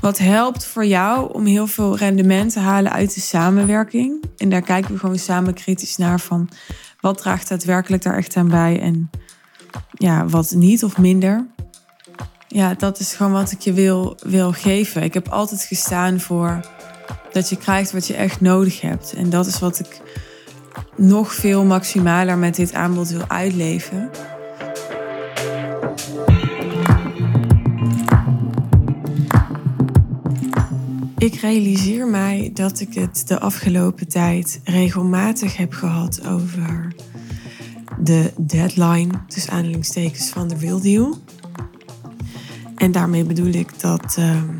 Wat helpt voor jou om heel veel rendement te halen uit de samenwerking? En daar kijken we gewoon samen kritisch naar van wat draagt daadwerkelijk daar echt aan bij en ja, wat niet of minder. Ja, dat is gewoon wat ik je wil, wil geven. Ik heb altijd gestaan voor dat je krijgt wat je echt nodig hebt. En dat is wat ik nog veel maximaler met dit aanbod wil uitleven. Ik realiseer mij dat ik het de afgelopen tijd regelmatig heb gehad over de deadline, tussen aanhalingstekens, van de Real Deal. En daarmee bedoel ik dat, ehm,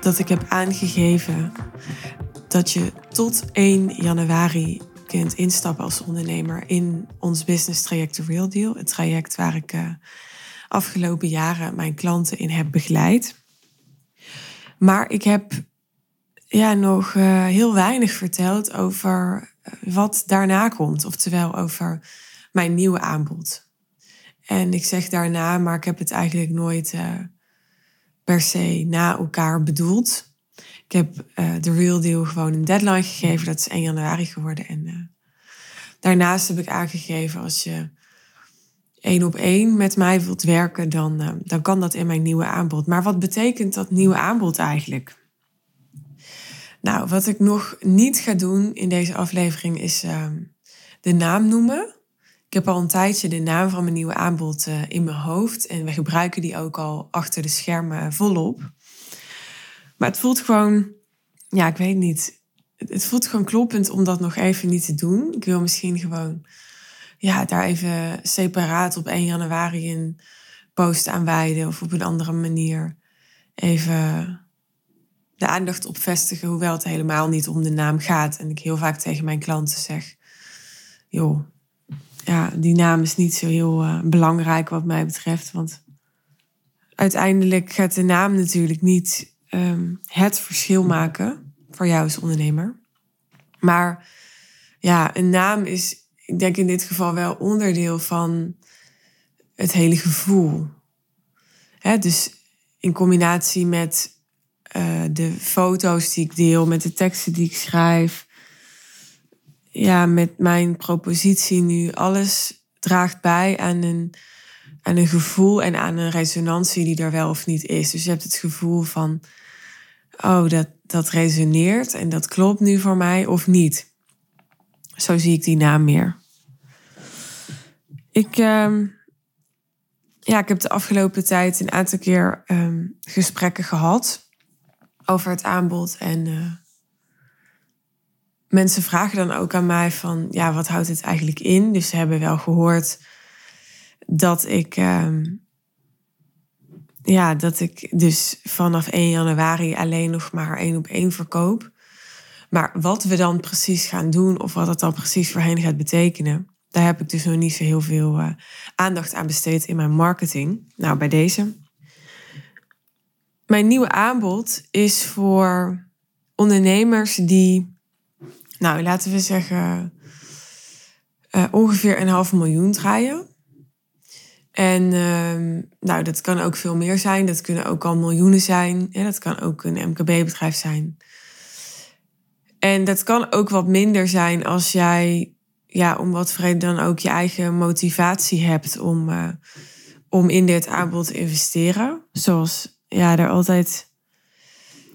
dat ik heb aangegeven dat je tot 1 januari kunt instappen als ondernemer in ons business traject The Real Deal. Het traject waar ik uh, afgelopen jaren mijn klanten in heb begeleid. Maar ik heb ja, nog uh, heel weinig verteld over eh, wat daarna komt. Oftewel over mijn nieuwe aanbod. En ik zeg daarna, maar ik heb het eigenlijk nooit uh, per se na elkaar bedoeld. Ik heb de Real Deal gewoon een deadline gegeven. Dat is 1 januari geworden. En daarnaast heb ik aangegeven als je één op één met mij wilt werken, dan, uh, dan kan dat in mijn nieuwe aanbod. Maar wat betekent dat nieuwe aanbod eigenlijk? Nou, wat ik nog niet ga doen in deze aflevering is uh, de naam noemen. Ik heb al een tijdje de naam van mijn nieuwe aanbod uh, in mijn hoofd en we gebruiken die ook al achter de schermen volop. Maar het voelt gewoon, ja, ik weet niet. Het voelt gewoon kloppend om dat nog even niet te doen. Ik wil misschien gewoon ja, daar even separaat op 1 januari een post aan wijden of op een andere manier even de aandacht op vestigen, hoewel het helemaal niet om de naam gaat. En ik heel vaak tegen mijn klanten zeg, joh, ja, die naam is niet zo heel uh, belangrijk wat mij betreft, want uiteindelijk gaat de naam natuurlijk niet um, het verschil maken voor jou als ondernemer. Maar ja, een naam is ik denk in dit geval wel onderdeel van het hele gevoel. dus in combinatie met uh, de foto's die ik deel, met de teksten die ik schrijf, ja, met mijn propositie nu, alles draagt bij aan een, aan een gevoel en aan een resonantie die er wel of niet is. Dus je hebt het gevoel van, oh, dat, dat resoneert en dat klopt nu voor mij of niet. Zo zie ik die naam meer. Ik, um, ja, ik heb de afgelopen tijd een aantal keer um, gesprekken gehad over het aanbod. En uh, mensen vragen dan ook aan mij van, ja, wat houdt het eigenlijk in? Dus ze hebben wel gehoord dat ik, um, ja, dat ik dus vanaf 1 januari alleen nog maar één op één verkoop. Maar wat we dan precies gaan doen of wat het dan precies voor hen gaat betekenen, daar heb ik dus nog niet zo heel veel uh, aandacht aan besteed in mijn marketing. Nou, bij deze. Mijn nieuwe aanbod is voor ondernemers die, nou laten we zeggen, uh, ongeveer een half miljoen draaien. En uh, nou, dat kan ook veel meer zijn. Dat kunnen ook al miljoenen zijn. Ja, dat kan ook een MKB-bedrijf zijn. En dat kan ook wat minder zijn als jij, ja, om wat vrede dan ook je eigen motivatie hebt om, uh, om in dit aanbod te investeren. Zoals ja, er altijd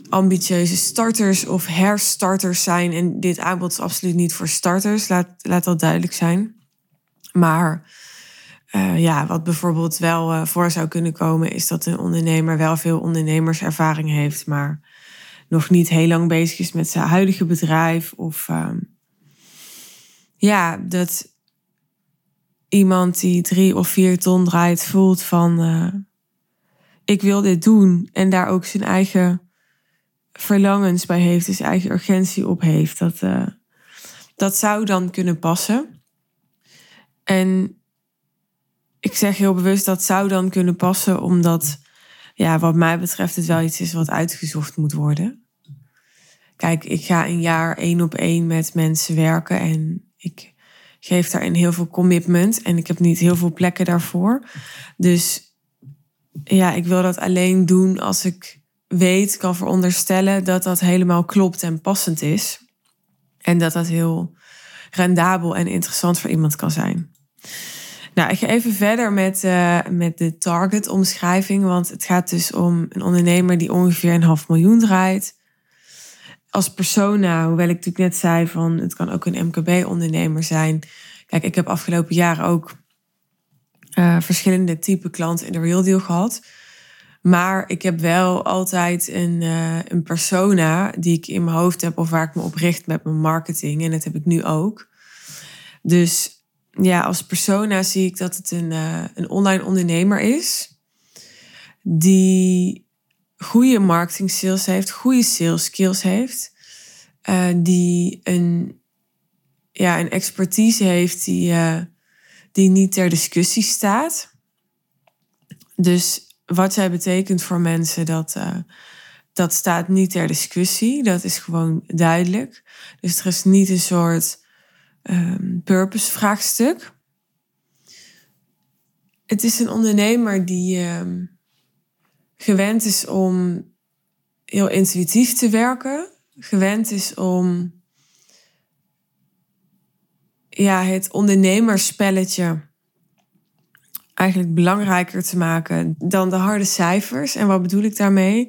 ambitieuze starters of herstarters zijn. En dit aanbod is absoluut niet voor starters, laat, laat dat duidelijk zijn. Maar uh, ja, wat bijvoorbeeld wel uh, voor zou kunnen komen, is dat een ondernemer wel veel ondernemerservaring heeft, maar nog niet heel lang bezig is met zijn huidige bedrijf. Of uh, ja, dat iemand die drie of vier ton draait voelt van uh, ik wil dit doen. En daar ook zijn eigen verlangens bij heeft, dus zijn eigen urgentie op heeft. Dat, uh, dat zou dan kunnen passen. En ik zeg heel bewust dat zou dan kunnen passen, omdat ja, wat mij betreft het wel iets is wat uitgezocht moet worden. Kijk, ik ga een jaar één op één met mensen werken en ik geef daarin heel veel commitment en ik heb niet heel veel plekken daarvoor. Dus ja, ik wil dat alleen doen als ik weet, kan veronderstellen dat dat helemaal klopt en passend is. En dat dat heel rendabel en interessant voor iemand kan zijn. Nou, ik ga even verder met, uh, met de target-omschrijving. Want het gaat dus om een ondernemer die ongeveer een half miljoen draait. Als persona, hoewel ik natuurlijk net zei van het kan ook een MKB-ondernemer zijn. Kijk, ik heb afgelopen jaren ook uh, verschillende type klanten in de Real Deal gehad. Maar ik heb wel altijd een, uh, een persona die ik in mijn hoofd heb of waar ik me op richt met mijn marketing. En dat heb ik nu ook. Dus ja, als persona zie ik dat het een, uh, een online ondernemer is. Die goede marketing sales heeft, goede sales skills heeft. Uh, die een, ja, een expertise heeft die, die niet ter discussie staat. Dus wat zij betekent voor mensen, dat, uh, dat staat niet ter discussie. Dat is gewoon duidelijk. Dus er is niet een soort um, purpose-vraagstuk. Het is een ondernemer die um, gewend is om heel intuïtief te werken, gewend is om ja, het ondernemerspelletje eigenlijk belangrijker te maken dan de harde cijfers. En wat bedoel ik daarmee?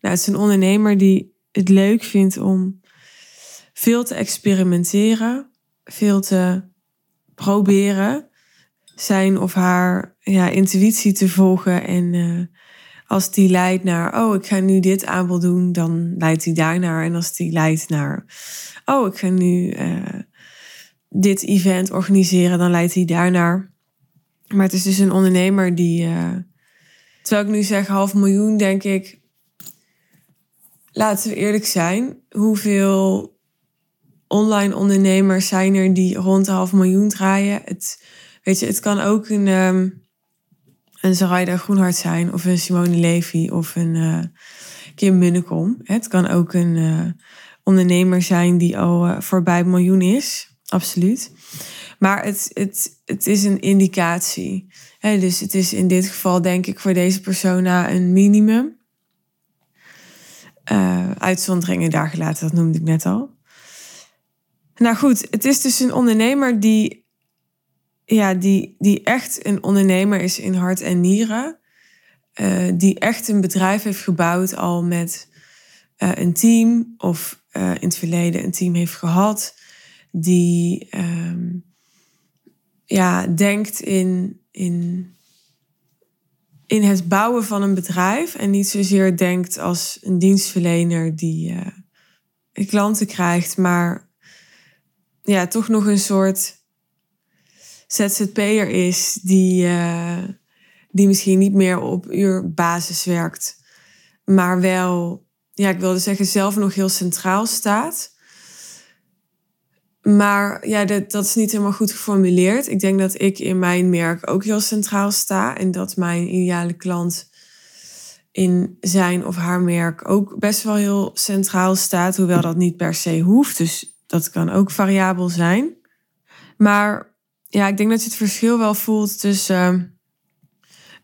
Nou, het is een ondernemer die het leuk vindt om veel te experimenteren, veel te proberen, zijn of haar ja, intuïtie te volgen. En uh, als die leidt naar, oh, ik ga nu dit aanbod doen, dan leidt hij daarnaar. En als die leidt naar, oh, ik ga nu uh, dit event organiseren, dan leidt hij daarnaar. Maar het is dus een ondernemer die, uh, terwijl ik nu zeg half miljoen, denk ik, laten we eerlijk zijn, hoeveel online ondernemers zijn er die rond half miljoen draaien? Het, weet je, het kan ook een, um, een Zaraida Groenhart zijn, of een Simone Levy, of een uh, Kim Munnekom. Het kan ook een uh, ondernemer zijn die al uh, voorbij miljoen is, absoluut. Maar het, het, het is een indicatie. dus het is in dit geval denk ik voor deze persona een minimum. Uitzonderingen daar gelaten, dat noemde ik net al. Nou goed, het is dus een ondernemer die, ja, die, die echt een ondernemer is in hart en nieren. Uh, die echt een bedrijf heeft gebouwd al met uh, een team of in het verleden een team heeft gehad. Die um, ja, denkt in, in, in het bouwen van een bedrijf en niet zozeer denkt als een dienstverlener die klanten krijgt, maar ja, toch nog een soort ZZP'er is die, uh, die misschien niet meer op uurbasis werkt, maar wel, ja, ik wilde zeggen, zelf nog heel centraal staat. Maar ja, dat, dat is niet helemaal goed geformuleerd. Ik denk dat ik in mijn merk ook heel centraal sta. En dat mijn ideale klant in zijn of haar merk ook best wel heel centraal staat. Hoewel dat niet per se hoeft. Dus dat kan ook variabel zijn. Maar ja, ik denk dat je het verschil wel voelt tussen uh,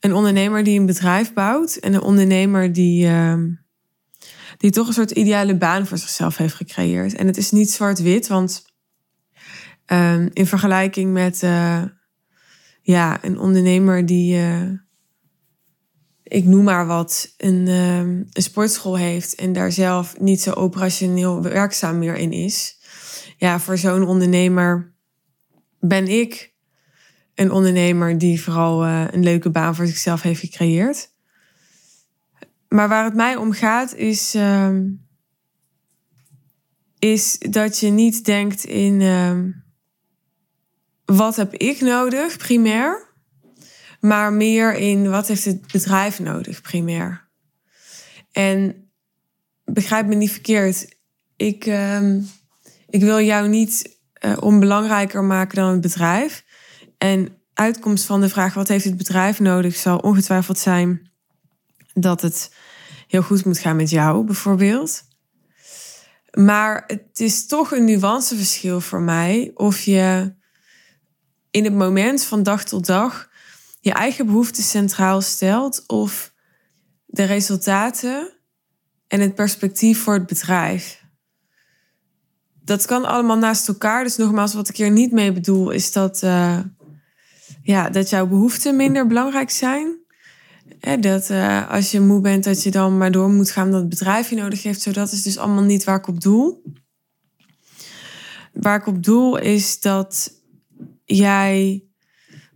een ondernemer die een bedrijf bouwt en een ondernemer die, uh, die toch een soort ideale baan voor zichzelf heeft gecreëerd. En het is niet zwart-wit, want Um, in vergelijking met uh, ja, een ondernemer die, uh, ik noem maar wat, een, een sportschool heeft en daar zelf niet zo operationeel werkzaam meer in is. Ja, voor zo'n ondernemer ben ik een ondernemer die vooral uh, een leuke baan voor zichzelf heeft gecreëerd. Maar waar het mij om gaat is, um, is dat je niet denkt in wat heb ik nodig, primair. Maar meer in wat heeft het bedrijf nodig, primair. En begrijp me niet verkeerd. Ik, uh, ik wil jou niet uh, onbelangrijker maken dan het bedrijf. En uitkomst van de vraag wat heeft het bedrijf nodig zal ongetwijfeld zijn dat het heel goed moet gaan met jou, bijvoorbeeld. Maar het is toch een nuanceverschil voor mij of je in het moment van dag tot dag je eigen behoeften centraal stelt of de resultaten en het perspectief voor het bedrijf. Dat kan allemaal naast elkaar. Dus nogmaals, wat ik hier niet mee bedoel, is dat, uh, ja, dat jouw behoeften minder belangrijk zijn. dat uh, als je moe bent, dat je dan maar door moet gaan dat het bedrijf je nodig heeft. Zo dat is dus allemaal niet waar ik op doel. Waar ik op doel is dat jij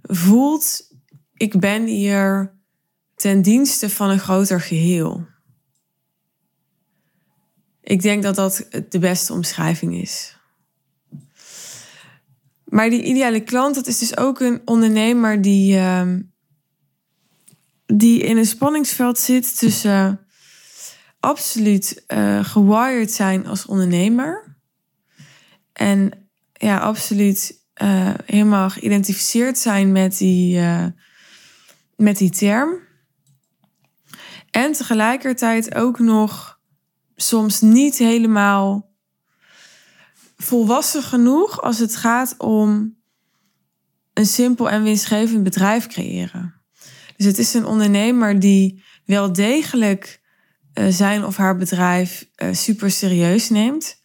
voelt, ik ben hier ten dienste van een groter geheel. Ik denk dat dat de beste omschrijving is. Maar die ideale klant, dat is dus ook een ondernemer die, uh, die in een spanningsveld zit tussen absoluut uh, gewired zijn als ondernemer en ja, absoluut uh, helemaal geïdentificeerd zijn met die, uh, met die term. En tegelijkertijd ook nog soms niet helemaal volwassen genoeg als het gaat om een simpel en winstgevend bedrijf creëren. Dus het is een ondernemer die wel degelijk uh, zijn of haar bedrijf super serieus neemt.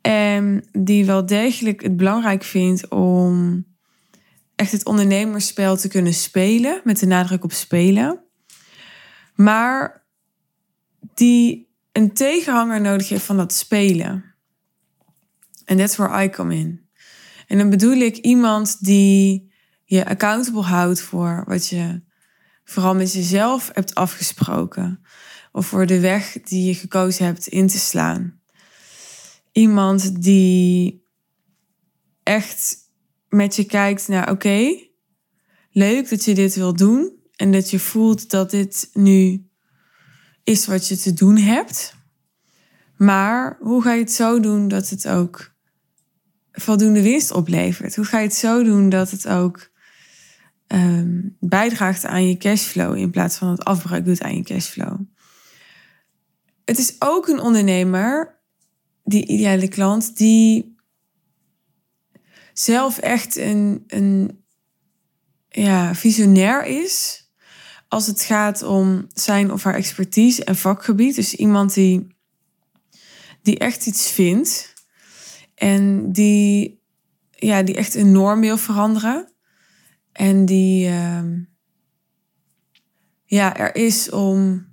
En die wel degelijk het belangrijk vindt om echt het ondernemersspel te kunnen spelen, met de nadruk op spelen. Maar die een tegenhanger nodig heeft van dat spelen. En that's where I come in. En dan bedoel ik iemand die je accountable houdt voor wat je vooral met jezelf hebt afgesproken. Of voor de weg die je gekozen hebt in te slaan iemand die echt met je kijkt naar oké, leuk dat je dit wil doen en dat je voelt dat dit nu is wat je te doen hebt. Maar hoe ga je het zo doen dat het ook voldoende winst oplevert? Hoe ga je het zo doen dat het ook um, bijdraagt aan je cashflow in plaats van het afbreuk doet aan je cashflow? Het is ook een ondernemer die ideale klant die zelf echt een, een ja, visionair is als het gaat om zijn of haar expertise en vakgebied. Dus iemand die, die echt iets vindt en die, ja, die echt enorm wil veranderen. En die uh, ja, er is om,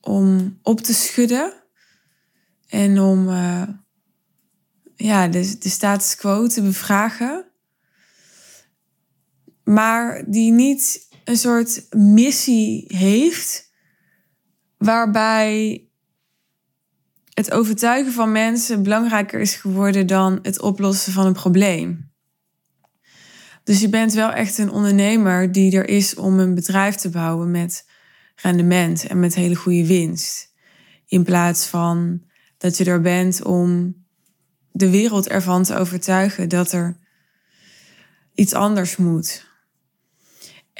om op te schudden en om uh, ja, de, de status quo te bevragen. Maar die niet een soort missie heeft waarbij het overtuigen van mensen belangrijker is geworden dan het oplossen van een probleem. Dus je bent wel echt een ondernemer die er is om een bedrijf te bouwen met rendement en met hele goede winst. In plaats van dat je er bent om de wereld ervan te overtuigen dat er iets anders moet.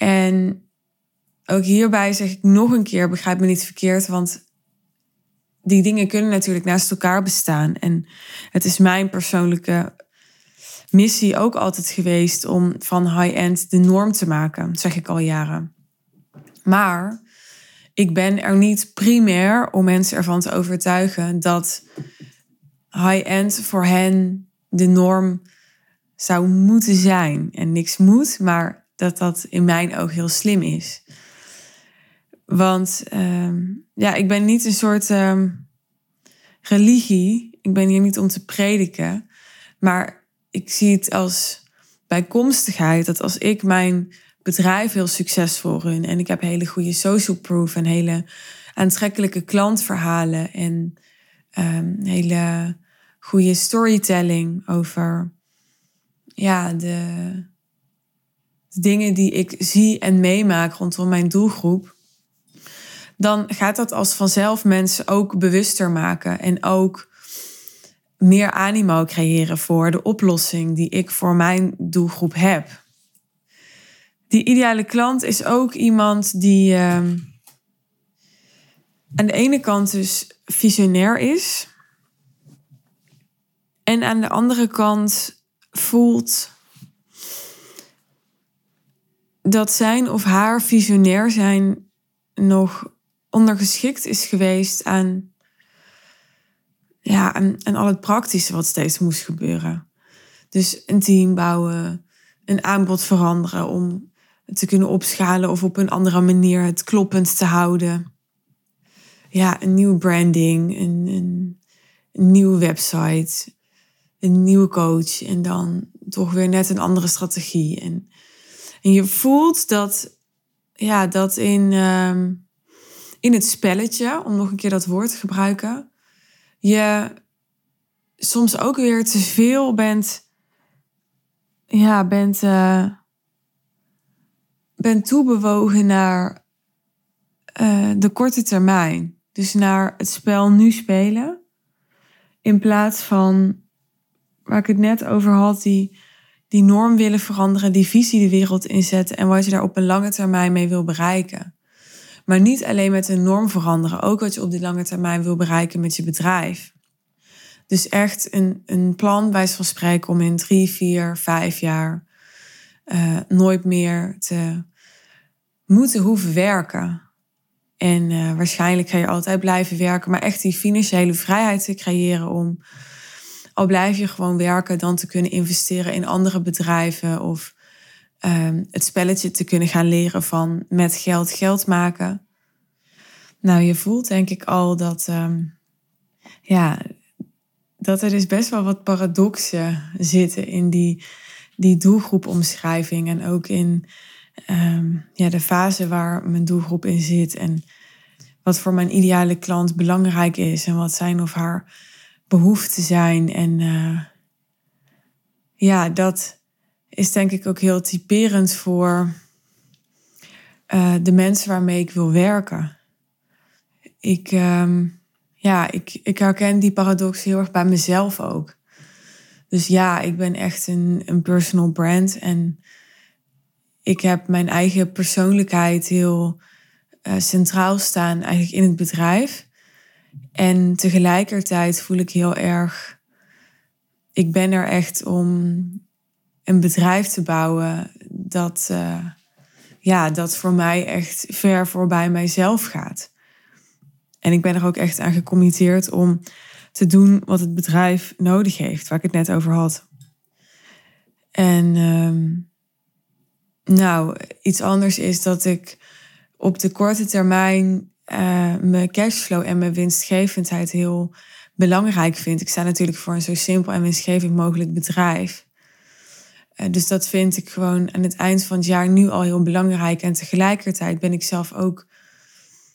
En ook hierbij zeg ik nog een keer, begrijp me niet verkeerd, want die dingen kunnen natuurlijk naast elkaar bestaan. En het is mijn persoonlijke missie ook altijd geweest om van high-end de norm te maken, zeg ik al jaren. Maar ik ben er niet primair om mensen ervan te overtuigen dat high-end voor hen de norm zou moeten zijn. En niks moet, maar dat dat in mijn oog heel slim is. Want uh, ja, ik ben niet een soort uh, religie. Ik ben hier niet om te prediken. Maar ik zie het als bijkomstigheid dat als ik mijn bedrijf heel succesvol run. En ik heb hele goede social proof en hele aantrekkelijke klantverhalen en um, hele goede storytelling over ja, de, dingen die ik zie en meemaak rondom mijn doelgroep. Dan gaat dat als vanzelf mensen ook bewuster maken en ook meer animo creëren voor de oplossing die ik voor mijn doelgroep heb die ideale klant is ook iemand die uh, aan de ene kant dus visionair is. En aan de andere kant voelt dat zijn of haar visionair zijn nog ondergeschikt is geweest aan, ja, aan, aan al het praktische wat steeds moest gebeuren. Dus een team bouwen, een aanbod veranderen om te kunnen opschalen of op een andere manier het kloppend te houden. Ja, een nieuwe branding, een, een, een nieuwe website, een nieuwe coach en dan toch weer net een andere strategie. En, en je voelt dat, ja, dat in, ehm, in het spelletje, om nog een keer dat woord te gebruiken, je soms ook weer te veel bent, ja, bent, uh, bent toebewogen naar uh, de korte termijn. Dus naar het spel nu spelen. In plaats van waar ik het net over had, die, die norm willen veranderen, die visie de wereld inzetten en wat je daar op een lange termijn mee wil bereiken. Maar niet alleen met een norm veranderen, ook wat je op die lange termijn wil bereiken met je bedrijf. Dus echt een, een plan, bij van spreken, om in drie, vier, vijf jaar uh, nooit meer te moeten hoeven werken. En uh, waarschijnlijk ga je altijd blijven werken, maar echt die financiële vrijheid te creëren om al blijf je gewoon werken, dan te kunnen investeren in andere bedrijven of um, het spelletje te kunnen gaan leren van met geld geld maken. Nou, je voelt denk ik al dat, um, ja, dat er dus best wel wat paradoxen zitten in die, die doelgroepomschrijving en ook in um, ja, de fase waar mijn doelgroep in zit en wat voor mijn ideale klant belangrijk is en wat zijn of haar behoeften zijn. En uh, ja, dat is denk ik ook heel typerend voor uh, de mensen waarmee ik wil werken. Ik, um, ja, ik, ik herken die paradox heel erg bij mezelf ook. Dus ja, ik ben echt een, een personal brand en ik heb mijn eigen persoonlijkheid heel uh, centraal staan eigenlijk in het bedrijf. En tegelijkertijd voel ik heel erg, ik ben er echt om een bedrijf te bouwen dat, uh, ja, dat voor mij echt ver voorbij mijzelf gaat. En ik ben er ook echt aan gecommitteerd om te doen wat het bedrijf nodig heeft, waar ik het net over had. En um, nou, iets anders is dat ik op de korte termijn uh, mijn cashflow en mijn winstgevendheid heel belangrijk vind. Ik sta natuurlijk voor een zo simpel en winstgevend mogelijk bedrijf. Uh, dus dat vind ik gewoon aan het eind van het jaar nu al heel belangrijk. En tegelijkertijd ben ik zelf ook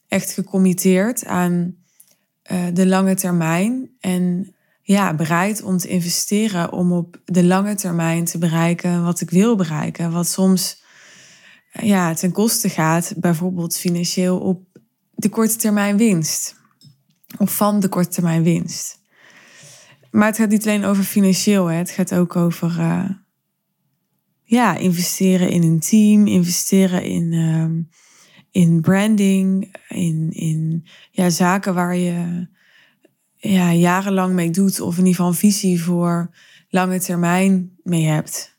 echt gecommitteerd aan uh, de lange termijn. En ja, bereid om te investeren om op de lange termijn te bereiken wat ik wil bereiken. Wat soms ja, ten koste gaat, bijvoorbeeld financieel op de korte termijn winst. Of van de korte termijn winst. Maar het gaat niet alleen over financieel, hè. het gaat ook over uh, ja, investeren in een team, investeren in, uh, in branding, in, in ja, zaken waar je ja, jarenlang mee doet, of in ieder geval een visie voor lange termijn mee hebt.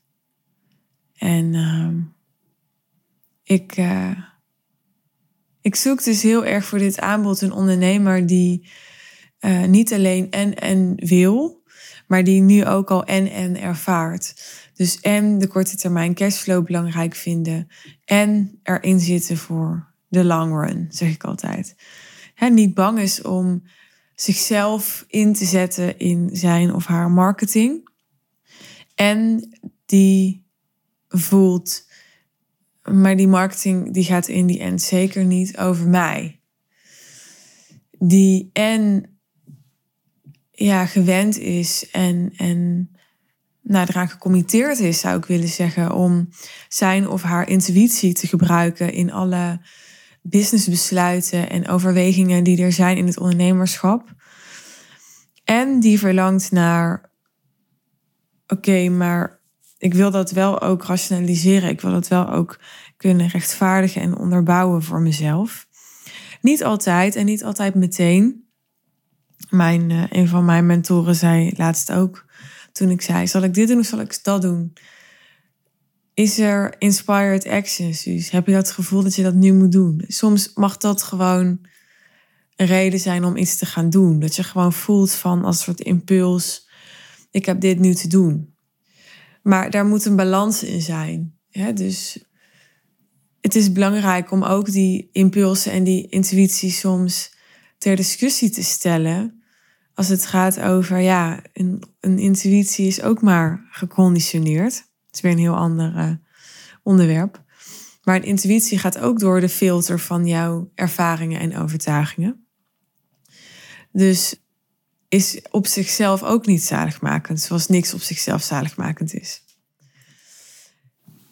En uh, ik. Uh, ik zoek dus heel erg voor dit aanbod een ondernemer die uh, niet alleen en en wil, maar die nu ook al en en ervaart. Dus en de korte termijn cashflow belangrijk vinden en erin zitten voor de long run, zeg ik altijd. He, niet bang is om zichzelf in te zetten in zijn of haar marketing. En die voelt maar die marketing die gaat in die end zeker niet over mij. Die en ja, gewend is en, en nou, eraan gecommitteerd is, zou ik willen zeggen, om zijn of haar intuïtie te gebruiken in alle businessbesluiten en overwegingen die er zijn in het ondernemerschap. En die verlangt naar, oké, maar ik wil dat wel ook rationaliseren. Ik wil dat wel ook kunnen rechtvaardigen en onderbouwen voor mezelf. Niet altijd en niet altijd meteen. Mijn, uh, een van mijn mentoren zei laatst ook, toen ik zei: Zal ik dit doen of zal ik dat doen? Is er inspired action? Dus heb je dat gevoel dat je dat nu moet doen? Soms mag dat gewoon een reden zijn om iets te gaan doen. Dat je gewoon voelt van als soort impuls, ik heb dit nu te doen. Maar daar moet een balans in zijn. Dus het is belangrijk om ook die impulsen en die intuïtie soms ter discussie te stellen. Als het gaat over, ja, een, een intuïtie is ook maar geconditioneerd. Het is weer een heel ander uh, onderwerp. Maar een intuïtie gaat ook door de filter van jouw ervaringen en overtuigingen. Dus is op zichzelf ook niet zaligmakend, zoals niks op zichzelf zaligmakend is.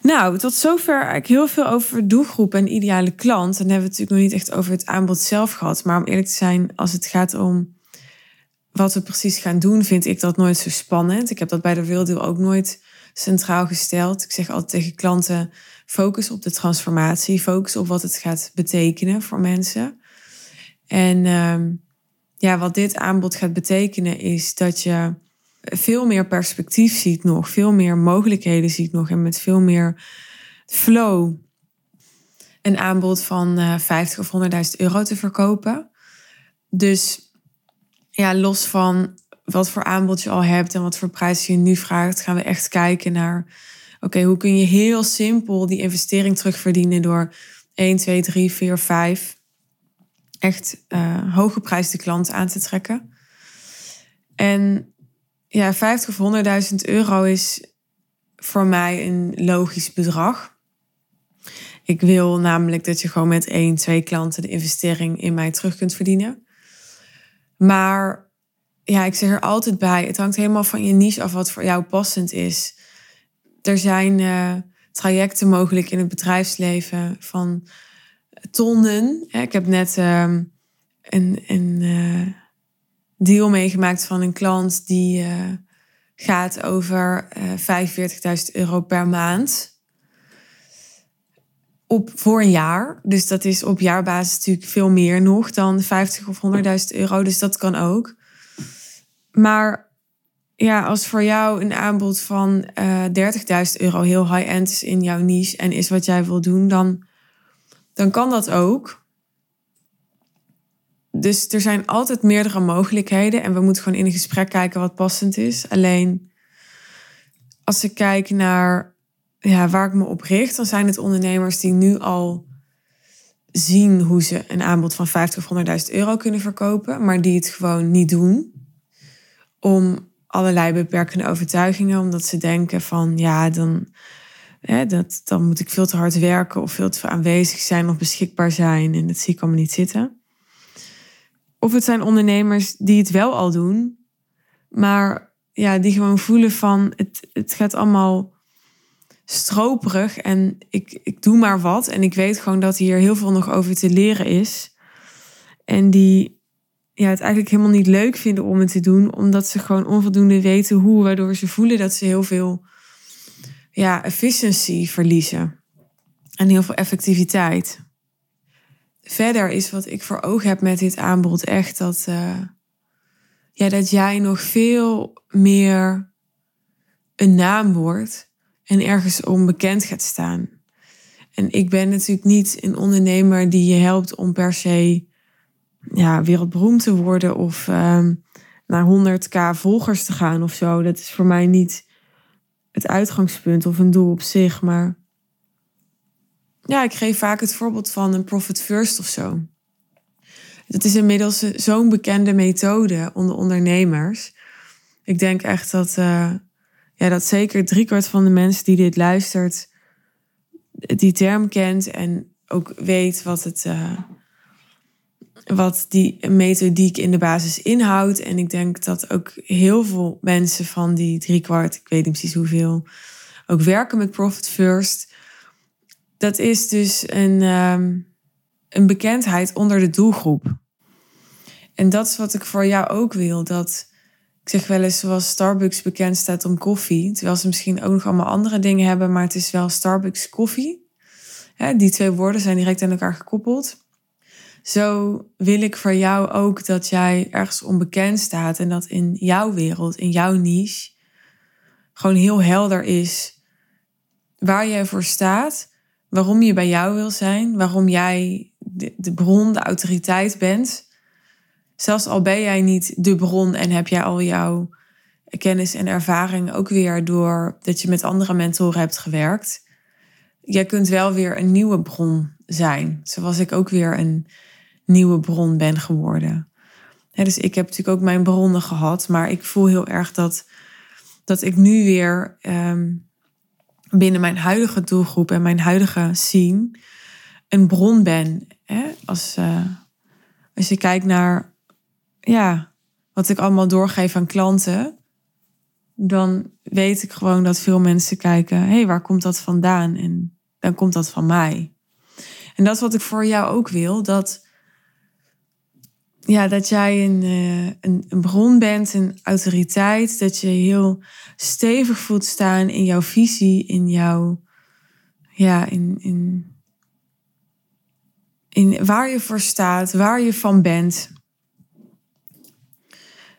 Nou, tot zover eigenlijk heel veel over doelgroep en ideale klant. Dan hebben we het natuurlijk nog niet echt over het aanbod zelf gehad. Maar om eerlijk te zijn, als het gaat om wat we precies gaan doen, vind ik dat nooit zo spannend. Ik heb dat bij de Wildeel ook nooit centraal gesteld. Ik zeg altijd tegen klanten: focus op de transformatie, focus op wat het gaat betekenen voor mensen. En ehm, ja, wat dit aanbod gaat betekenen is dat je veel meer perspectief ziet nog, veel meer mogelijkheden ziet nog en met veel meer flow een aanbod van uh, 50 of 100.000 euro te verkopen. Dus ja, los van wat voor aanbod je al hebt en wat voor prijs je nu vraagt, gaan we echt kijken naar, oké, hoe kun je heel simpel die investering terugverdienen door 1, 2, 3, 4, 5 echt uh, hooggeprijsde klanten aan te trekken. En ja, 50 of 100.000 euro is voor mij een logisch bedrag. Ik wil namelijk dat je gewoon met één, twee klanten de investering in mij terug kunt verdienen. Maar ja, ik zeg er altijd bij, het hangt helemaal van je niche af wat voor jou passend is. Er zijn uh, trajecten mogelijk in het bedrijfsleven van tonnen. Ik heb net uh, een, een uh, deal meegemaakt van een klant die uh, gaat over uh, eh, 45.000 euro per maand. Op, voor een jaar. Dus dat is op jaarbasis natuurlijk veel meer nog dan 50 of 100.000 euro. Dus dat kan ook. Maar ja, als voor jou een aanbod van uh, 30.000 euro heel high-end is in jouw niche en is wat jij wil doen, dan, dan kan dat ook dus er zijn altijd meerdere mogelijkheden en we moeten gewoon in een gesprek kijken wat passend is. Alleen als ik kijk naar ja, waar ik me op richt, dan zijn het ondernemers die nu al zien hoe ze een aanbod van 50 of 100.000 euro kunnen verkopen, maar die het gewoon niet doen. Om allerlei beperkende overtuigingen, omdat ze denken van ja, dan, hè, dat, dan moet ik veel te hard werken of veel te aanwezig zijn of beschikbaar zijn en dat zie ik allemaal niet zitten. Of het zijn ondernemers die het wel al doen, maar ja, die gewoon voelen van het, het gaat allemaal stroperig en ik, ik doe maar wat. En ik weet gewoon dat hier heel veel nog over te leren is. En die ja, het eigenlijk helemaal niet leuk vinden om het te doen, omdat ze gewoon onvoldoende weten hoe, waardoor ze voelen dat ze heel veel ja, efficiëntie verliezen. En heel veel effectiviteit verder is wat ik voor ogen heb met dit aanbod echt dat, uh, ja, dat jij nog veel meer een naam wordt en ergens onbekend gaat staan. En ik ben natuurlijk niet een ondernemer die je helpt om per se ja, wereldberoemd te worden of uh, naar 100k volgers te gaan of zo. Dat is voor mij niet het uitgangspunt of een doel op zich, maar ja, ik geef vaak het voorbeeld van een profit first of zo. Dat is inmiddels zo'n bekende methode onder ondernemers. Ik denk echt dat, uh, ja, dat zeker driekwart van de mensen die dit luistert, die term kent en ook weet wat, het, uh, wat die methodiek in de basis inhoudt. En ik denk dat ook heel veel mensen van die driekwart, ik weet niet precies hoeveel, ook werken met Profit First dat is dus een, ehm, een bekendheid onder de doelgroep. En dat is wat ik voor jou ook wil. Dat ik zeg wel eens zoals Starbucks bekend staat om koffie. Terwijl ze misschien ook nog allemaal andere dingen hebben, maar het is wel Starbucks koffie. die twee woorden zijn direct aan elkaar gekoppeld. Zo wil ik voor jou ook dat jij ergens onbekend staat en dat in jouw wereld, in jouw niche, gewoon heel helder is waar jij voor staat waarom je bij jou wil zijn, waarom jij de, bron, de autoriteit bent zelfs al ben jij niet de bron en heb jij al jouw kennis en ervaring ook weer door dat je met andere mentoren hebt gewerkt. Jij kunt wel weer een nieuwe bron zijn, zoals ik ook weer een nieuwe bron ben geworden. dus ik heb natuurlijk ook mijn bronnen gehad, maar ik voel heel erg dat, dat ik nu weer ehm, binnen mijn huidige doelgroep en mijn huidige scene een bron ben. Als, uh, als je kijkt naar ja, wat ik allemaal doorgeef aan klanten, dan weet ik gewoon dat veel mensen kijken: hé, hey, waar komt dat vandaan? En dan komt dat van mij. En dat is wat ik voor jou ook wil: dat, ja, dat jij een, uh, een, een bron bent, een autoriteit, dat je heel stevig voelt staan in jouw visie, in jouw, ja, in, in, in waar je voor staat, waar je van bent.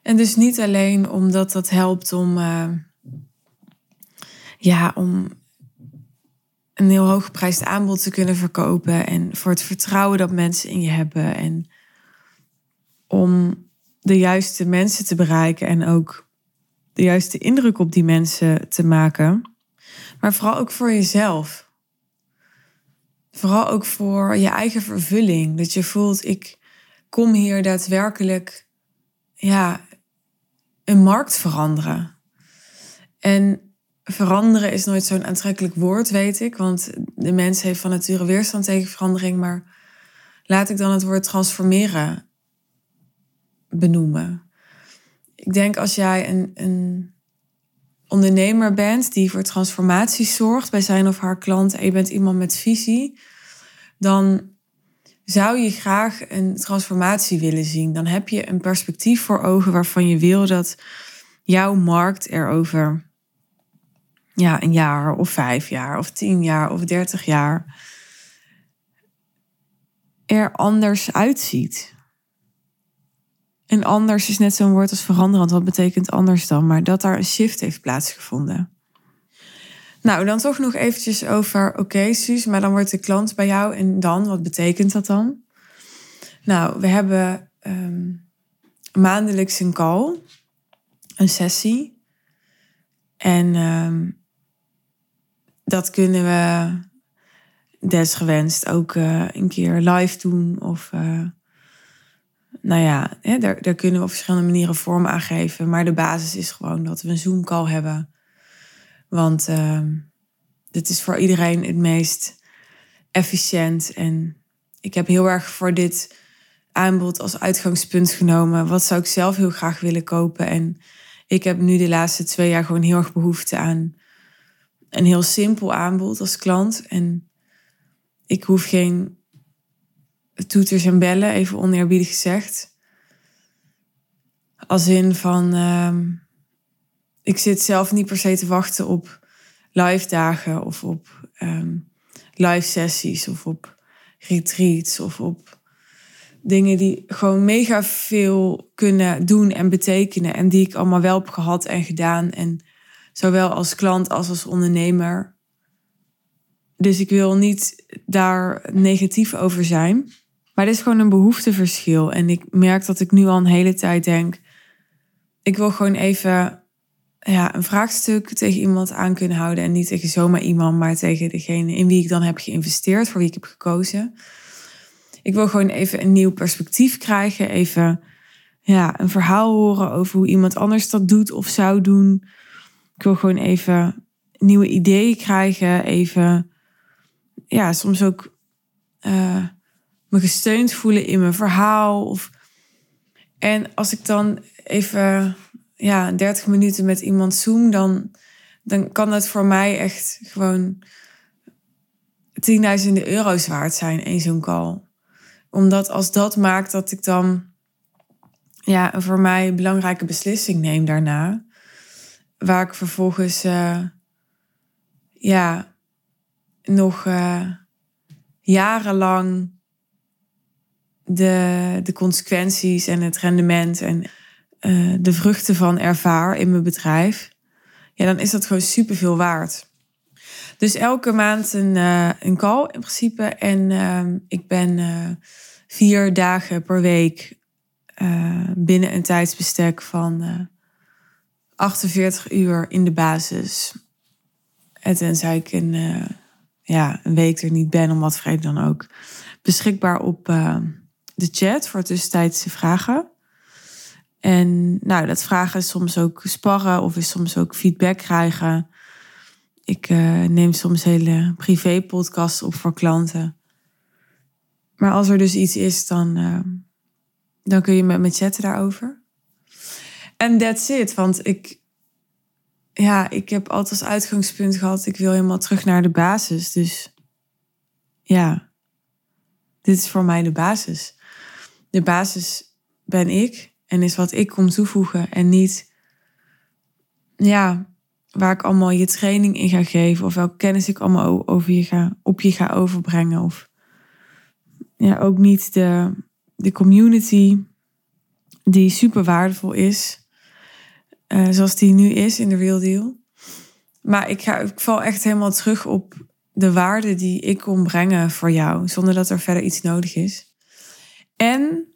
En dus niet alleen omdat dat helpt om, uh, ja, om een heel hooggeprijsd aanbod te kunnen verkopen en voor het vertrouwen dat mensen in je hebben en om de juiste mensen te bereiken en ook de juiste indruk op die mensen te maken, maar vooral ook voor jezelf. Vooral ook voor je eigen vervulling. Dat je voelt, ik kom hier daadwerkelijk ja, een markt veranderen. En veranderen is nooit zo'n aantrekkelijk woord, weet ik. Want de mens heeft van nature weerstand tegen verandering. Maar laat ik dan het woord transformeren benoemen. Ik denk als jij een, een ondernemer bent die voor transformatie zorgt bij zijn of haar klant en je bent iemand met visie, dan zou je graag een transformatie willen zien. Dan heb je een perspectief voor ogen waarvan je wil dat jouw markt er over ja, een jaar of vijf jaar of tien jaar of dertig jaar er anders uitziet. En anders is net zo'n woord als veranderend. Wat betekent anders dan? Maar dat daar een shift heeft plaatsgevonden. Nou, dan toch nog eventjes over, oké okay, Suus, maar dan wordt de klant bij jou en dan, wat betekent dat dan? Nou, we hebben um, maandelijks een call, een sessie. En um, dat kunnen we desgewenst ook uh, een keer live doen of... Uh, nou ja, hè, daar, daar kunnen we op verschillende manieren vorm aan geven. Maar de basis is gewoon dat we een Zoom-call hebben. Want uh, dit is voor iedereen het meest efficiënt. En ik heb heel erg voor dit aanbod als uitgangspunt genomen. Wat zou ik zelf heel graag willen kopen? En ik heb nu de laatste twee jaar gewoon heel erg behoefte aan een heel simpel aanbod als klant. En ik hoef geen toeters en bellen, even oneerbiedig gezegd. Als in van, uh, ik zit zelf niet per se te wachten op live dagen of op um, live sessies of op retreats of op dingen die gewoon mega veel kunnen doen en betekenen en die ik allemaal wel heb gehad en gedaan en zowel als klant als als ondernemer. Dus ik wil niet daar negatief over zijn. Maar dit is gewoon een behoefteverschil. En ik merk dat ik nu al een hele tijd denk: ik wil gewoon even ja, een vraagstuk tegen iemand aan kunnen houden. En niet tegen zomaar iemand, maar tegen degene in wie ik dan heb geïnvesteerd, voor wie ik heb gekozen. Ik wil gewoon even een nieuw perspectief krijgen. Even ja, een verhaal horen over hoe iemand anders dat doet of zou doen. Ik wil gewoon even nieuwe ideeën krijgen. Even, ja, soms ook. Uh, me gesteund voelen in mijn verhaal. Of... En als ik dan even ja, 30 minuten met iemand zoom, dan, dan kan dat voor mij echt gewoon tienduizenden euro's waard zijn, één zo'n call. Omdat als dat maakt dat ik dan ja, een voor mij belangrijke beslissing neem daarna, waar ik vervolgens uh, ja, nog uh, jarenlang de, de consequenties en het rendement en uh, de vruchten van ervaar in mijn bedrijf, ja, dan is dat gewoon superveel waard. Dus elke maand een, uh, een call in principe. En uh, ik ben uh, vier dagen per week binnen een tijdsbestek van uh, 48 uur in de basis. En tenzij ik een, ja, een week er niet ben, om wat vrede dan ook. Beschikbaar op de chat voor tussentijdse vragen. En nou, dat vragen soms ook sparren of is soms ook feedback krijgen. Ik uh, neem soms hele privé podcasts op voor klanten. Maar als er dus iets is, dan, uh, dan kun je met me chatten daarover. En that's it. Want ik, ja, ik heb altijd als uitgangspunt gehad, ik wil helemaal terug naar de basis. Dus ja, dit is voor mij de basis. De basis ben ik en is wat ik kom toevoegen en niet, ja, waar ik allemaal je training in ga geven of welke kennis ik allemaal over je ga, op je ga overbrengen. Of ja, ook niet de, de community die super waardevol is, uh, zoals die nu is in de Real Deal. Maar ik, ga, ik val echt helemaal terug op de waarde die ik kom brengen voor jou, zonder dat er verder iets nodig is. En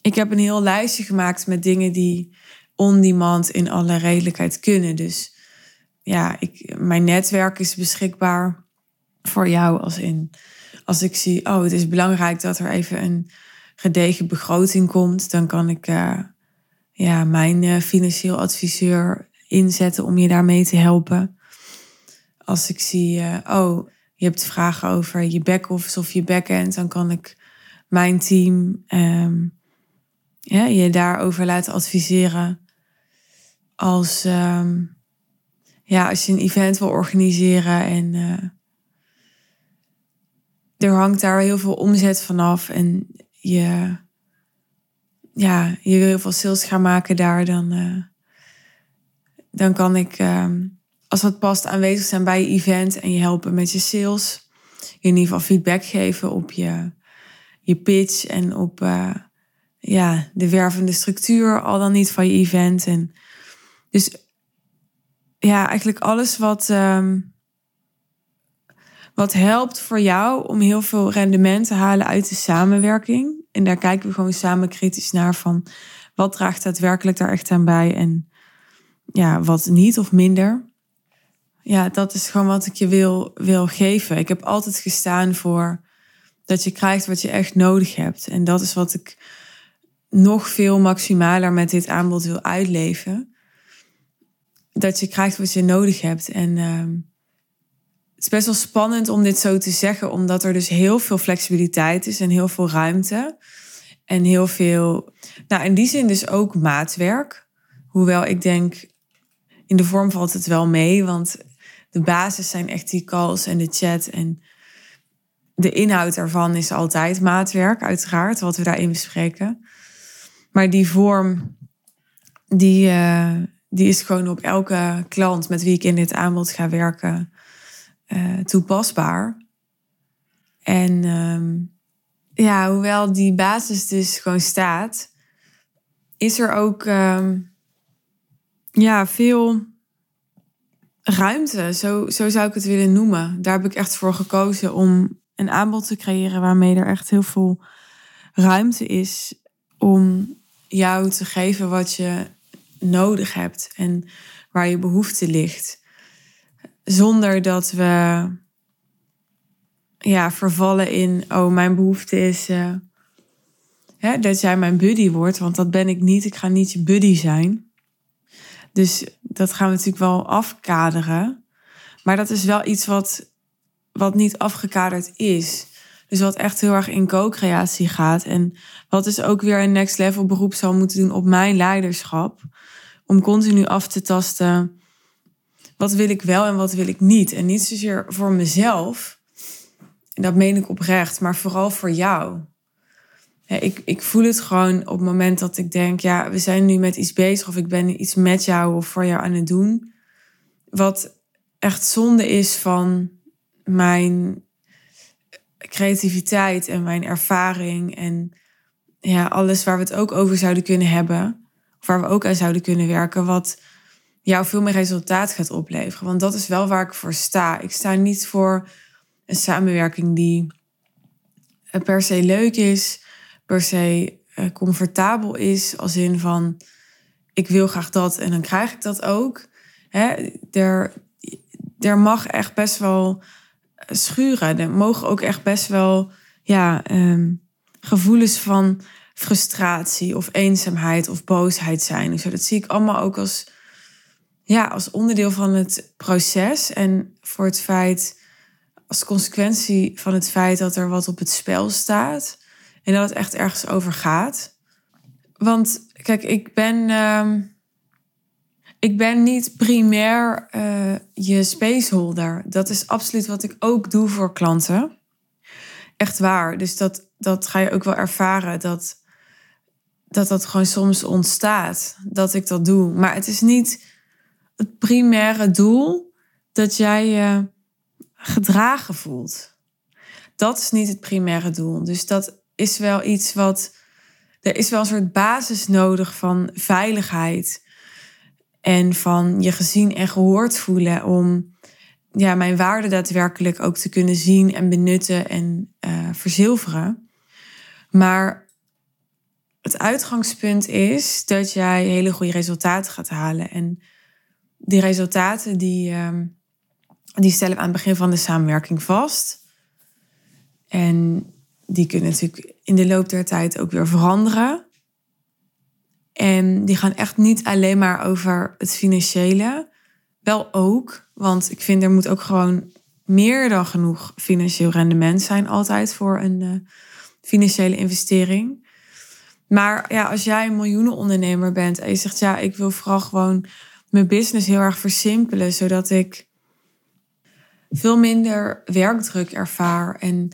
ik heb een heel lijstje gemaakt met dingen die on-demand in alle redelijkheid kunnen. Dus ja, ik, mijn netwerk is beschikbaar voor jou als in als ik zie, oh, het is belangrijk dat er even een gedegen begroting komt, dan kan ik uh, ja, mijn uh, financieel adviseur inzetten om je daarmee te helpen. Als ik zie, uh, oh, je hebt vragen over je back-office of je back-end, dan kan ik mijn team um, ja, je daarover laten adviseren. Als, um, ja, als je een event wil organiseren en uh, er hangt daar heel veel omzet vanaf en je, ja, je wil heel veel sales gaan maken daar, dan, uh, dan kan ik, uh, als dat past, aanwezig zijn bij je event en je helpen met je sales. In ieder geval feedback geven op je, je pitch en op uh, ja, de wervende structuur, al dan niet van je event. En dus ja, eigenlijk alles wat, um, wat helpt voor jou om heel veel rendement te halen uit de samenwerking. En daar kijken we gewoon samen kritisch naar van wat draagt daadwerkelijk daar echt aan bij en ja, wat niet of minder. Ja, dat is gewoon wat ik je wil, wil geven. Ik heb altijd gestaan voor dat je krijgt wat je echt nodig hebt. En dat is wat ik nog veel maximaler met dit aanbod wil uitleven. Dat je krijgt wat je nodig hebt. En uh, het is best wel spannend om dit zo te zeggen, omdat er dus heel veel flexibiliteit is en heel veel ruimte. En heel veel, nou in die zin dus ook maatwerk. Hoewel ik denk, in de vorm valt het wel mee, want de basis zijn echt die calls en de chat. En de inhoud daarvan is altijd maatwerk, uiteraard, wat we daarin bespreken. Maar die vorm, die, uh, die is gewoon op elke klant met wie ik in dit aanbod ga werken uh, toepasbaar. En um, ja, hoewel die basis dus gewoon staat, is er ook um, ja, veel ruimte. Zo, zo zou ik het willen noemen. Daar heb ik echt voor gekozen om een aanbod te creëren waarmee er echt heel veel ruimte is om jou te geven wat je nodig hebt en waar je behoefte ligt. Zonder dat we ja, vervallen in, oh, mijn behoefte is uh, hè, dat jij mijn buddy wordt, want dat ben ik niet. Ik ga niet je buddy zijn. Dus dat gaan we natuurlijk wel afkaderen. Maar dat is wel iets wat, wat niet afgekaderd is. Dus wat echt heel erg in co-creatie gaat. En wat dus ook weer een next level beroep zal moeten doen op mijn leiderschap. Om continu af te tasten. Wat wil ik wel en wat wil ik niet? En niet zozeer voor mezelf. En dat meen ik oprecht. Maar vooral voor jou. ik, ik voel het gewoon op het moment dat ik denk... Ja, we zijn nu met iets bezig. Of ik ben iets met jou of voor jou aan het doen. Wat echt zonde is van mijn creativiteit en mijn ervaring en ja, alles waar we het ook over zouden kunnen hebben, of waar we ook aan zouden kunnen werken, wat jou veel meer resultaat gaat opleveren. Want dat is wel waar ik voor sta. Ik sta niet voor een samenwerking die per se leuk is, per se eh, comfortabel is, als in van ik wil graag dat en dan krijg ik dat ook. Hè, er, er mag echt best wel schuren. Er mogen ook echt best wel ja, um, gevoelens van frustratie of eenzaamheid of boosheid zijn. Dus dat zie ik allemaal ook als, ja, als onderdeel van het proces. En voor het feit, als consequentie van het feit dat er wat op het spel staat. En dat het echt ergens over gaat. Want kijk, ik ben. Uh, ik ben niet primair uh, je spaceholder. Dat is absoluut wat ik ook doe voor klanten. Echt waar. Dus dat, dat ga je ook wel ervaren. Dat, dat dat gewoon soms ontstaat. Dat ik dat doe. Maar het is niet het primaire doel dat jij je gedragen voelt. Dat is niet het primaire doel. Dus dat is wel iets wat. Er is wel een soort basis nodig van veiligheid. En van je gezien en gehoord voelen om ja, mijn waarde daadwerkelijk ook te kunnen zien en benutten en uh, verzilveren. Maar het uitgangspunt is dat jij hele goede resultaten gaat halen. En die resultaten die, uh, die stellen we aan het begin van de samenwerking vast. En die kunnen natuurlijk in de loop der tijd ook weer veranderen. En die gaan echt niet alleen maar over het financiële. Wel ook, want ik vind er moet ook gewoon meer dan genoeg financieel rendement zijn altijd voor een uh, financiële investering. Maar ja, als jij een miljoenenondernemer bent en je zegt ja, ik wil vooral gewoon mijn business heel erg versimpelen, zodat ik veel minder werkdruk ervaar en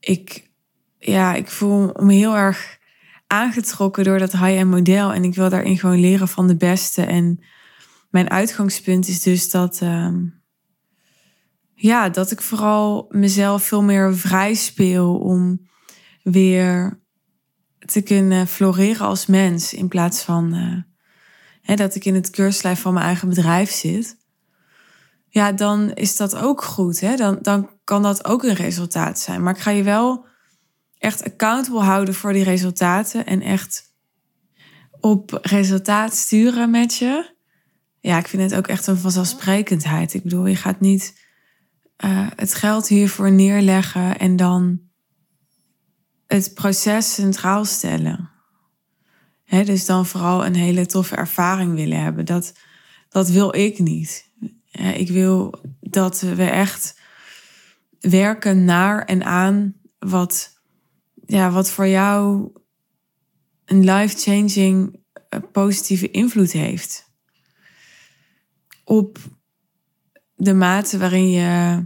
ik, ja, ik voel me heel erg aangetrokken door dat high-end model en ik wil daarin gewoon leren van de beste en mijn uitgangspunt is dus dat, uh, ja, dat ik vooral mezelf veel meer vrij speel om weer te kunnen floreren als mens. In plaats van uh, hè, dat ik in het keurslijf van mijn eigen bedrijf zit. Ja, dan is dat ook goed. Hè? Dan, dan kan dat ook een resultaat zijn. Maar ik ga je wel echt accountable houden voor die resultaten. En echt op resultaat sturen met je ja, ik vind het ook echt een vanzelfsprekendheid. Ik bedoel, je gaat niet uh, het geld hiervoor neerleggen en dan het proces centraal stellen. Dus dan vooral een hele toffe ervaring willen hebben. Dat, dat wil ik niet. Ik wil dat we echt werken naar en aan wat, ja, wat voor jou een life-changing eh, positieve invloed heeft op de mate waarin je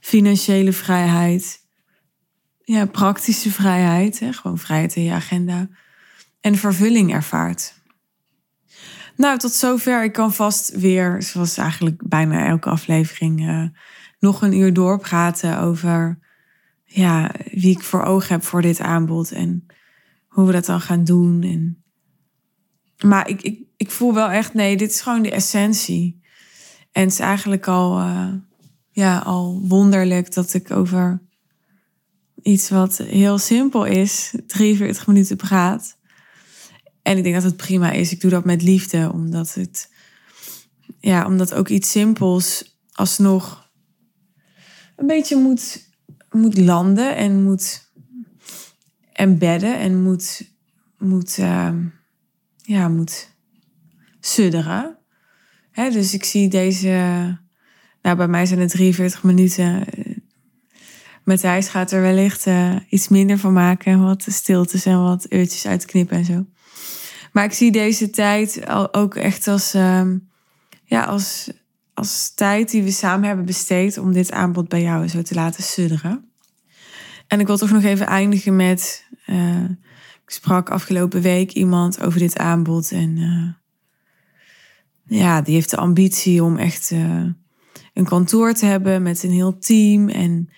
financiële vrijheid, ja, praktische vrijheid, hè, gewoon vrijheid in je agenda en vervulling ervaart. Nou, tot zover. Ik kan vast weer, zoals eigenlijk bijna elke aflevering, uh, nog een uur doorpraten over ja, wie ik voor ogen heb voor dit aanbod en hoe we dat dan gaan doen. En... Maar ik, ik, ik voel wel echt, nee, dit is gewoon de essentie. En het is eigenlijk al, uh, ja, al wonderlijk dat ik over iets wat heel simpel is, 43 minuten praat. En ik denk dat het prima is. Ik doe dat met liefde, omdat het, ja, omdat ook iets simpels alsnog een beetje moet, moet landen en moet embedden en moet, moet, uh, ja, moet sudderen dus ik zie deze. Nou, bij mij zijn het 43 minuten. Matthijs gaat er wellicht uh, iets minder van maken. Wat stiltes en wat uurtjes uitknippen en zo. Maar ik zie deze tijd ook echt als, uh, ja, als, als tijd die we samen hebben besteed om dit aanbod bij jou zo te laten sudderen. En ik wil toch nog even eindigen met. Uh, ik sprak afgelopen week iemand over dit aanbod. En uh, ja, die heeft de ambitie om echt uh, een kantoor te hebben met een heel team. En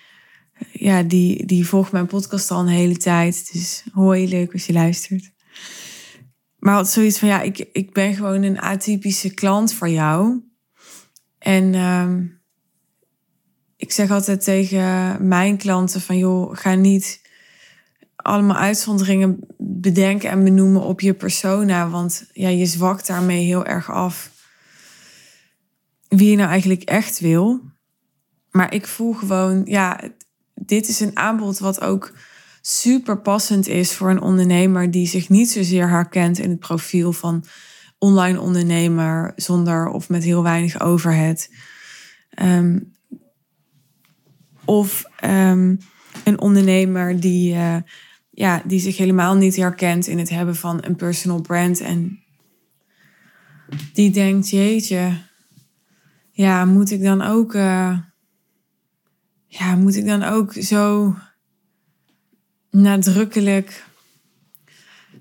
ja, die, die volgt mijn podcast al een hele tijd. Dus hoi, leuk als je luistert. Maar had zoiets van, ja, ik, ik ben gewoon een atypische klant voor jou. En uh, ik zeg altijd tegen mijn klanten van, joh, ga niet allemaal uitzonderingen bedenken en benoemen op je persona. Want ja, je zwakt daarmee heel erg af wie je nou eigenlijk echt wil. Maar ik voel gewoon, ja, dit is een aanbod wat ook super passend is voor een ondernemer die zich niet zozeer herkent in het profiel van online ondernemer zonder of met heel weinig overhead. Ehm, of ehm, een ondernemer die, uh, ja, die zich helemaal niet herkent in het hebben van een personal brand. En die denkt, jeetje, ja, moet ik dan ook, uh, ja, moet ik dan ook zo nadrukkelijk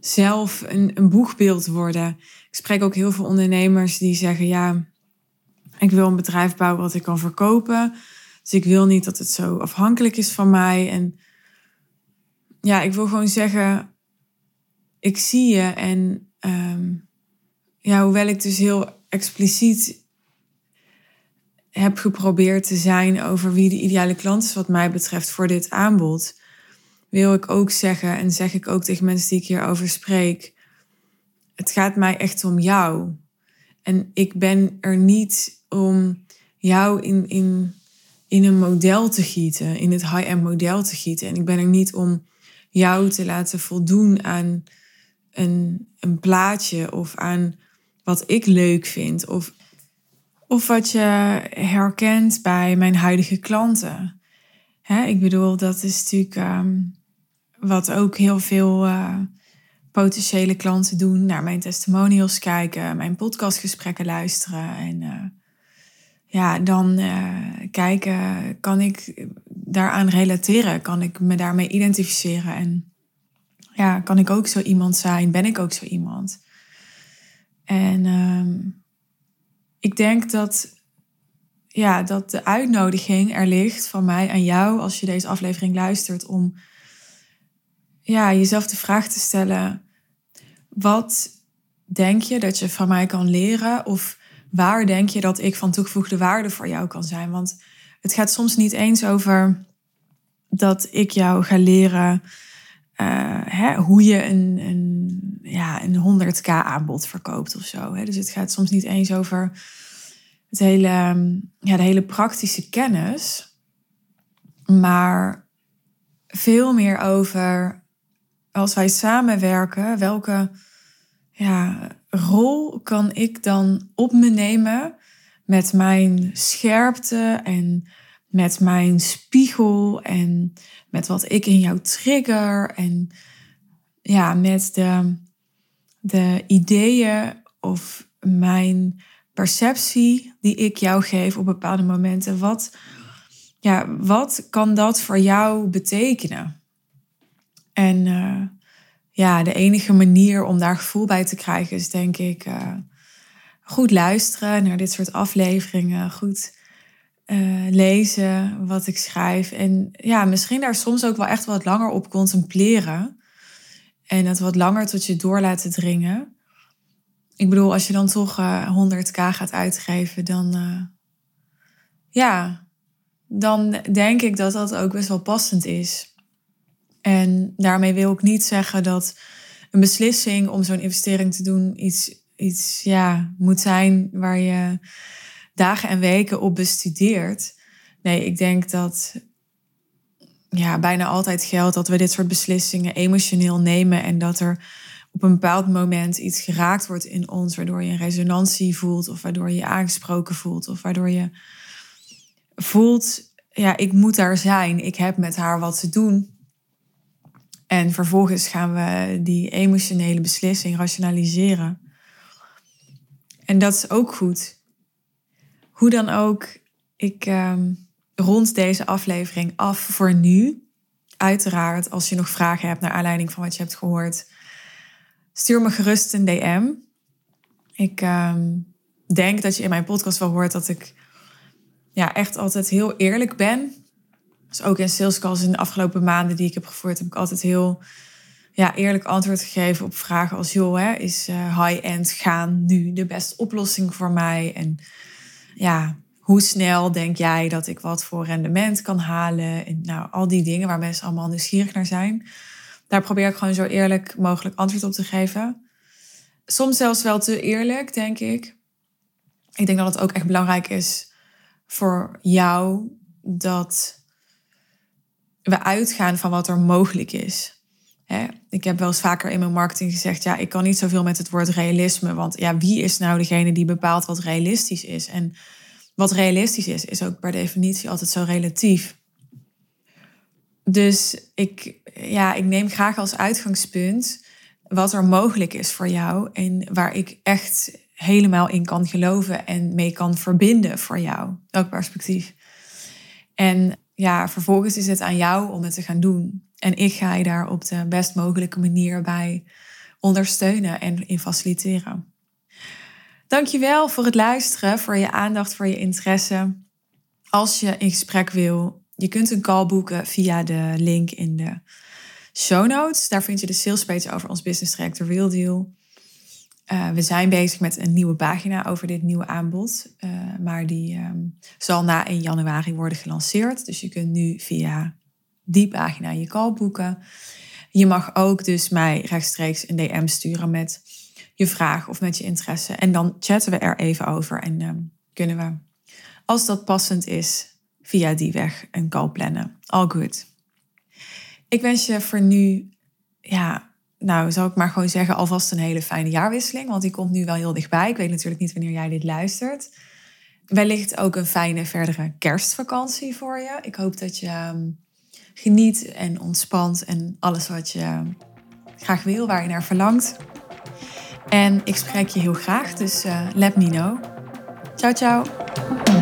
zelf een, een boegbeeld worden? Ik spreek ook heel veel ondernemers die zeggen, ja, ik wil een bedrijf bouwen wat ik kan verkopen. Dus ik wil niet dat het zo afhankelijk is van mij. En ja, ik wil gewoon zeggen, ik zie je. En ehm, ja, hoewel ik dus heel expliciet heb geprobeerd te zijn over wie de ideale klant is, wat mij betreft, voor dit aanbod, wil ik ook zeggen, en zeg ik ook tegen mensen die ik hierover spreek, het gaat mij echt om jou. En ik ben er niet om jou in, in, in een model te gieten, in het high-end model te gieten. En ik ben er niet om jou te laten voldoen aan een, een plaatje of aan wat ik leuk vind. Of, of wat je herkent bij mijn huidige klanten. Ik bedoel, dat is natuurlijk ehm, wat ook heel veel uh, potentiële klanten doen. Naar mijn testimonials kijken, mijn podcastgesprekken luisteren. En uh, ja, dan uh, kijken, kan ik daaraan relateren? Kan ik me daarmee identificeren? En ja, kan ik ook zo iemand zijn? Ben ik ook zo iemand? En um, ik denk dat, ja, dat de uitnodiging er ligt van mij aan jou, als je deze aflevering luistert, om ja, jezelf de vraag te stellen: wat denk je dat je van mij kan leren? Of waar denk je dat ik van toegevoegde waarde voor jou kan zijn? Want het gaat soms niet eens over dat ik jou ga leren uh, hè, hoe je een, een, ja, een 100k aanbod verkoopt of zo. Hè. Dus het gaat soms niet eens over het hele, ja, de hele praktische kennis, maar veel meer over als wij samenwerken, welke ja, rol kan ik dan op me nemen met mijn scherpte en met mijn spiegel en met wat ik in jou trigger en ja, met de, de ideeën of mijn perceptie die ik jou geef op bepaalde momenten. Wat, ja, wat kan dat voor jou betekenen? En uh, ja, de enige manier om daar gevoel bij te krijgen is denk ik uh, goed luisteren naar dit soort afleveringen. Goed uh, lezen wat ik schrijf. En ja, misschien daar soms ook wel echt wat langer op contempleren. En het wat langer tot je door laten dringen. Ik bedoel, als je dan toch uh, eh, 100k gaat uitgeven, dan. Ja, dan denk ik dat dat ook best wel passend is. En daarmee wil ik niet zeggen dat een beslissing om zo'n investering te doen iets, iets ja, moet zijn waar je dagen en weken op bestudeerd. Nee, ik denk dat ja, bijna altijd geldt dat we dit soort beslissingen emotioneel nemen en dat er op een bepaald moment iets geraakt wordt in ons, waardoor je een resonantie voelt of waardoor je je aangesproken voelt of waardoor je voelt, ja, ik moet daar zijn, ik heb met haar wat te doen. En vervolgens gaan we die emotionele beslissing rationaliseren. En dat is ook goed. Hoe dan ook, ik um, rond deze aflevering af voor nu. Uiteraard, als je nog vragen hebt naar aanleiding van wat je hebt gehoord, stuur me gerust een DM. Ik um, denk dat je in mijn podcast wel hoort dat ik ja, echt altijd heel eerlijk ben. Dus ook in sales calls in de afgelopen maanden die ik heb gevoerd, heb ik altijd heel ja, eerlijk antwoord gegeven op vragen als: joh, hè, is uh, high-end gaan nu de beste oplossing voor mij? En ja, hoe snel denk jij dat ik wat voor rendement kan halen? En nou, al die dingen waar mensen allemaal nieuwsgierig naar zijn. Daar probeer ik gewoon zo eerlijk mogelijk antwoord op te geven. Soms zelfs wel te eerlijk, denk ik. Ik denk dat het ook echt belangrijk is voor jou dat we uitgaan van wat er mogelijk is. ik heb wel eens vaker in mijn marketing gezegd, ja, ik kan niet zoveel met het woord realisme, want ja, wie is nou degene die bepaalt wat realistisch is? En wat realistisch is, is ook per definitie altijd zo relatief. Dus ik, ja, ik neem graag als uitgangspunt wat er mogelijk is voor jou en waar ik echt helemaal in kan geloven en mee kan verbinden voor jou, elk perspectief. En ja, vervolgens is het aan jou om het te gaan doen. En ik ga je daar op de best mogelijke manier bij ondersteunen en in faciliteren. Dankjewel voor het luisteren, voor je aandacht, voor je interesse. Als je in gesprek wil, je kunt een call boeken via de link in de show notes. Daar vind je de sales page over ons business track, de Real Deal. Uh, we zijn bezig met een nieuwe pagina over dit nieuwe aanbod. Uh, maar die um, zal na 1 januari worden gelanceerd. Dus je kunt nu via die pagina je call boeken. Je mag ook dus mij rechtstreeks een DM sturen met je vraag of met je interesse. En dan chatten we er even over en um, kunnen we, als dat passend is, via die weg een call plannen. All good. Ik wens je voor nu, ja, nou zou ik maar gewoon zeggen, alvast een hele fijne jaarwisseling. Want die komt nu wel heel dichtbij. Ik weet natuurlijk niet wanneer jij dit luistert. Wellicht ook een fijne verdere kerstvakantie voor je. Ik hoop dat je ehm, geniet en ontspant en alles wat je graag wil, waar je naar verlangt. En ik spreek je heel graag, dus uh, let me know. Ciao, ciao.